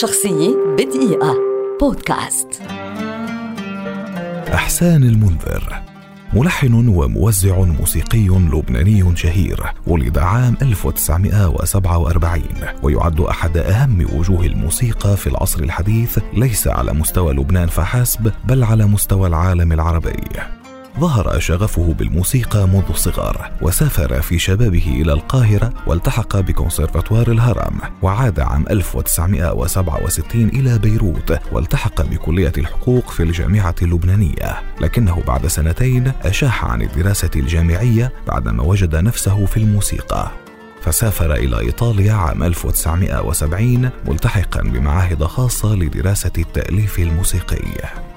شخصية بدقيقة. بودكاست. إحسان المنذر ملحن وموزع موسيقي لبناني شهير ولد عام 1947 ويعد أحد أهم وجوه الموسيقى في العصر الحديث ليس على مستوى لبنان فحسب بل على مستوى العالم العربي. ظهر شغفه بالموسيقى منذ الصغر وسافر في شبابه إلى القاهرة والتحق بكونسرفاتوار الهرم وعاد عام 1967 إلى بيروت والتحق بكلية الحقوق في الجامعة اللبنانية. لكنه بعد سنتين أشاح عن الدراسة الجامعية بعدما وجد نفسه في الموسيقى. فسافر إلى إيطاليا عام 1970 ملتحقا بمعاهد خاصة لدراسة التأليف الموسيقي.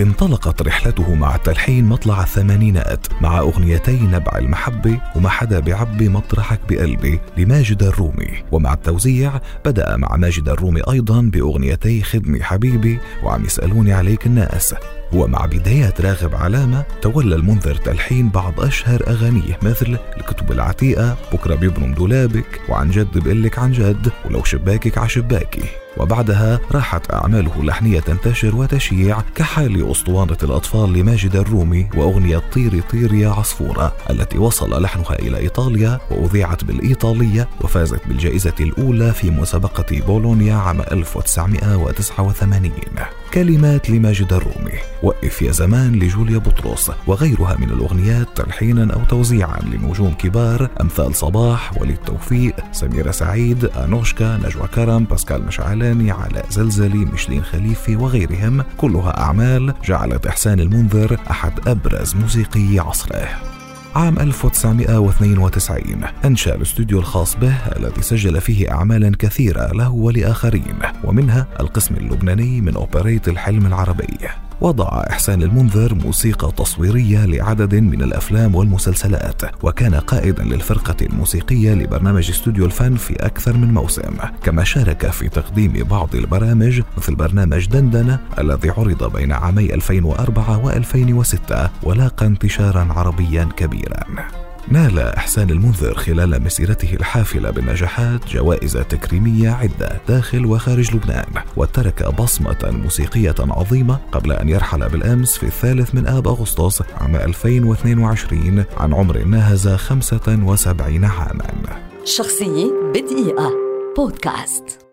انطلقت رحلته مع التلحين مطلع الثمانينات مع أغنيتي نبع المحبة وما حدا بعبي مطرحك بقلبي لماجد الرومي. ومع التوزيع بدأ مع ماجد الرومي أيضا بأغنيتي خدمي حبيبي وعم يسألوني عليك الناس. ومع بدايات راغب علامة تولى المنذر تلحين بعض أشهر أغانيه مثل الكتب العتيقة بكرة بيبرم دولابك وعن جد بقلك عن جد ولو شباكك عشباكي وبعدها راحت أعماله اللحنية تنتشر وتشيع كحال أسطوانة الأطفال لماجد الرومي وأغنية طيري طيري يا عصفورة التي وصل لحنها إلى إيطاليا وأذيعت بالإيطالية وفازت بالجائزة الأولى في مسابقة بولونيا عام 1989 كلمات لماجد الرومي. وقف يا زمان لجوليا بطرس وغيرها من الأغنيات تلحينا أو توزيعا لنجوم كبار أمثال صباح وليد توفيق سميرة سعيد أنوشكا نجوى كرم باسكال مشعلاني علاء زلزلي مشلين خليفي وغيرهم كلها أعمال جعلت إحسان المنذر أحد أبرز موسيقي عصره. عام 1992 أنشأ الاستوديو الخاص به الذي سجل فيه أعمالا كثيرة له ولآخرين ومنها القسم اللبناني من أوبريت الحلم العربي. وضع إحسان المنذر موسيقى تصويرية لعدد من الأفلام والمسلسلات وكان قائدا للفرقة الموسيقية لبرنامج استوديو الفن في أكثر من موسم. كما شارك في تقديم بعض البرامج مثل برنامج دندنة الذي عرض بين عامي 2004 و2006 ولاقى انتشارا عربيا كبيرا. نال إحسان المنذر خلال مسيرته الحافلة بالنجاحات جوائز تكريمية عدة داخل وخارج لبنان وترك بصمة موسيقية عظيمة قبل أن يرحل بالأمس في الثالث من آب أغسطس عام 2022 عن عمر ناهز 75 عاما. شخصية بدقيقة. بودكاست.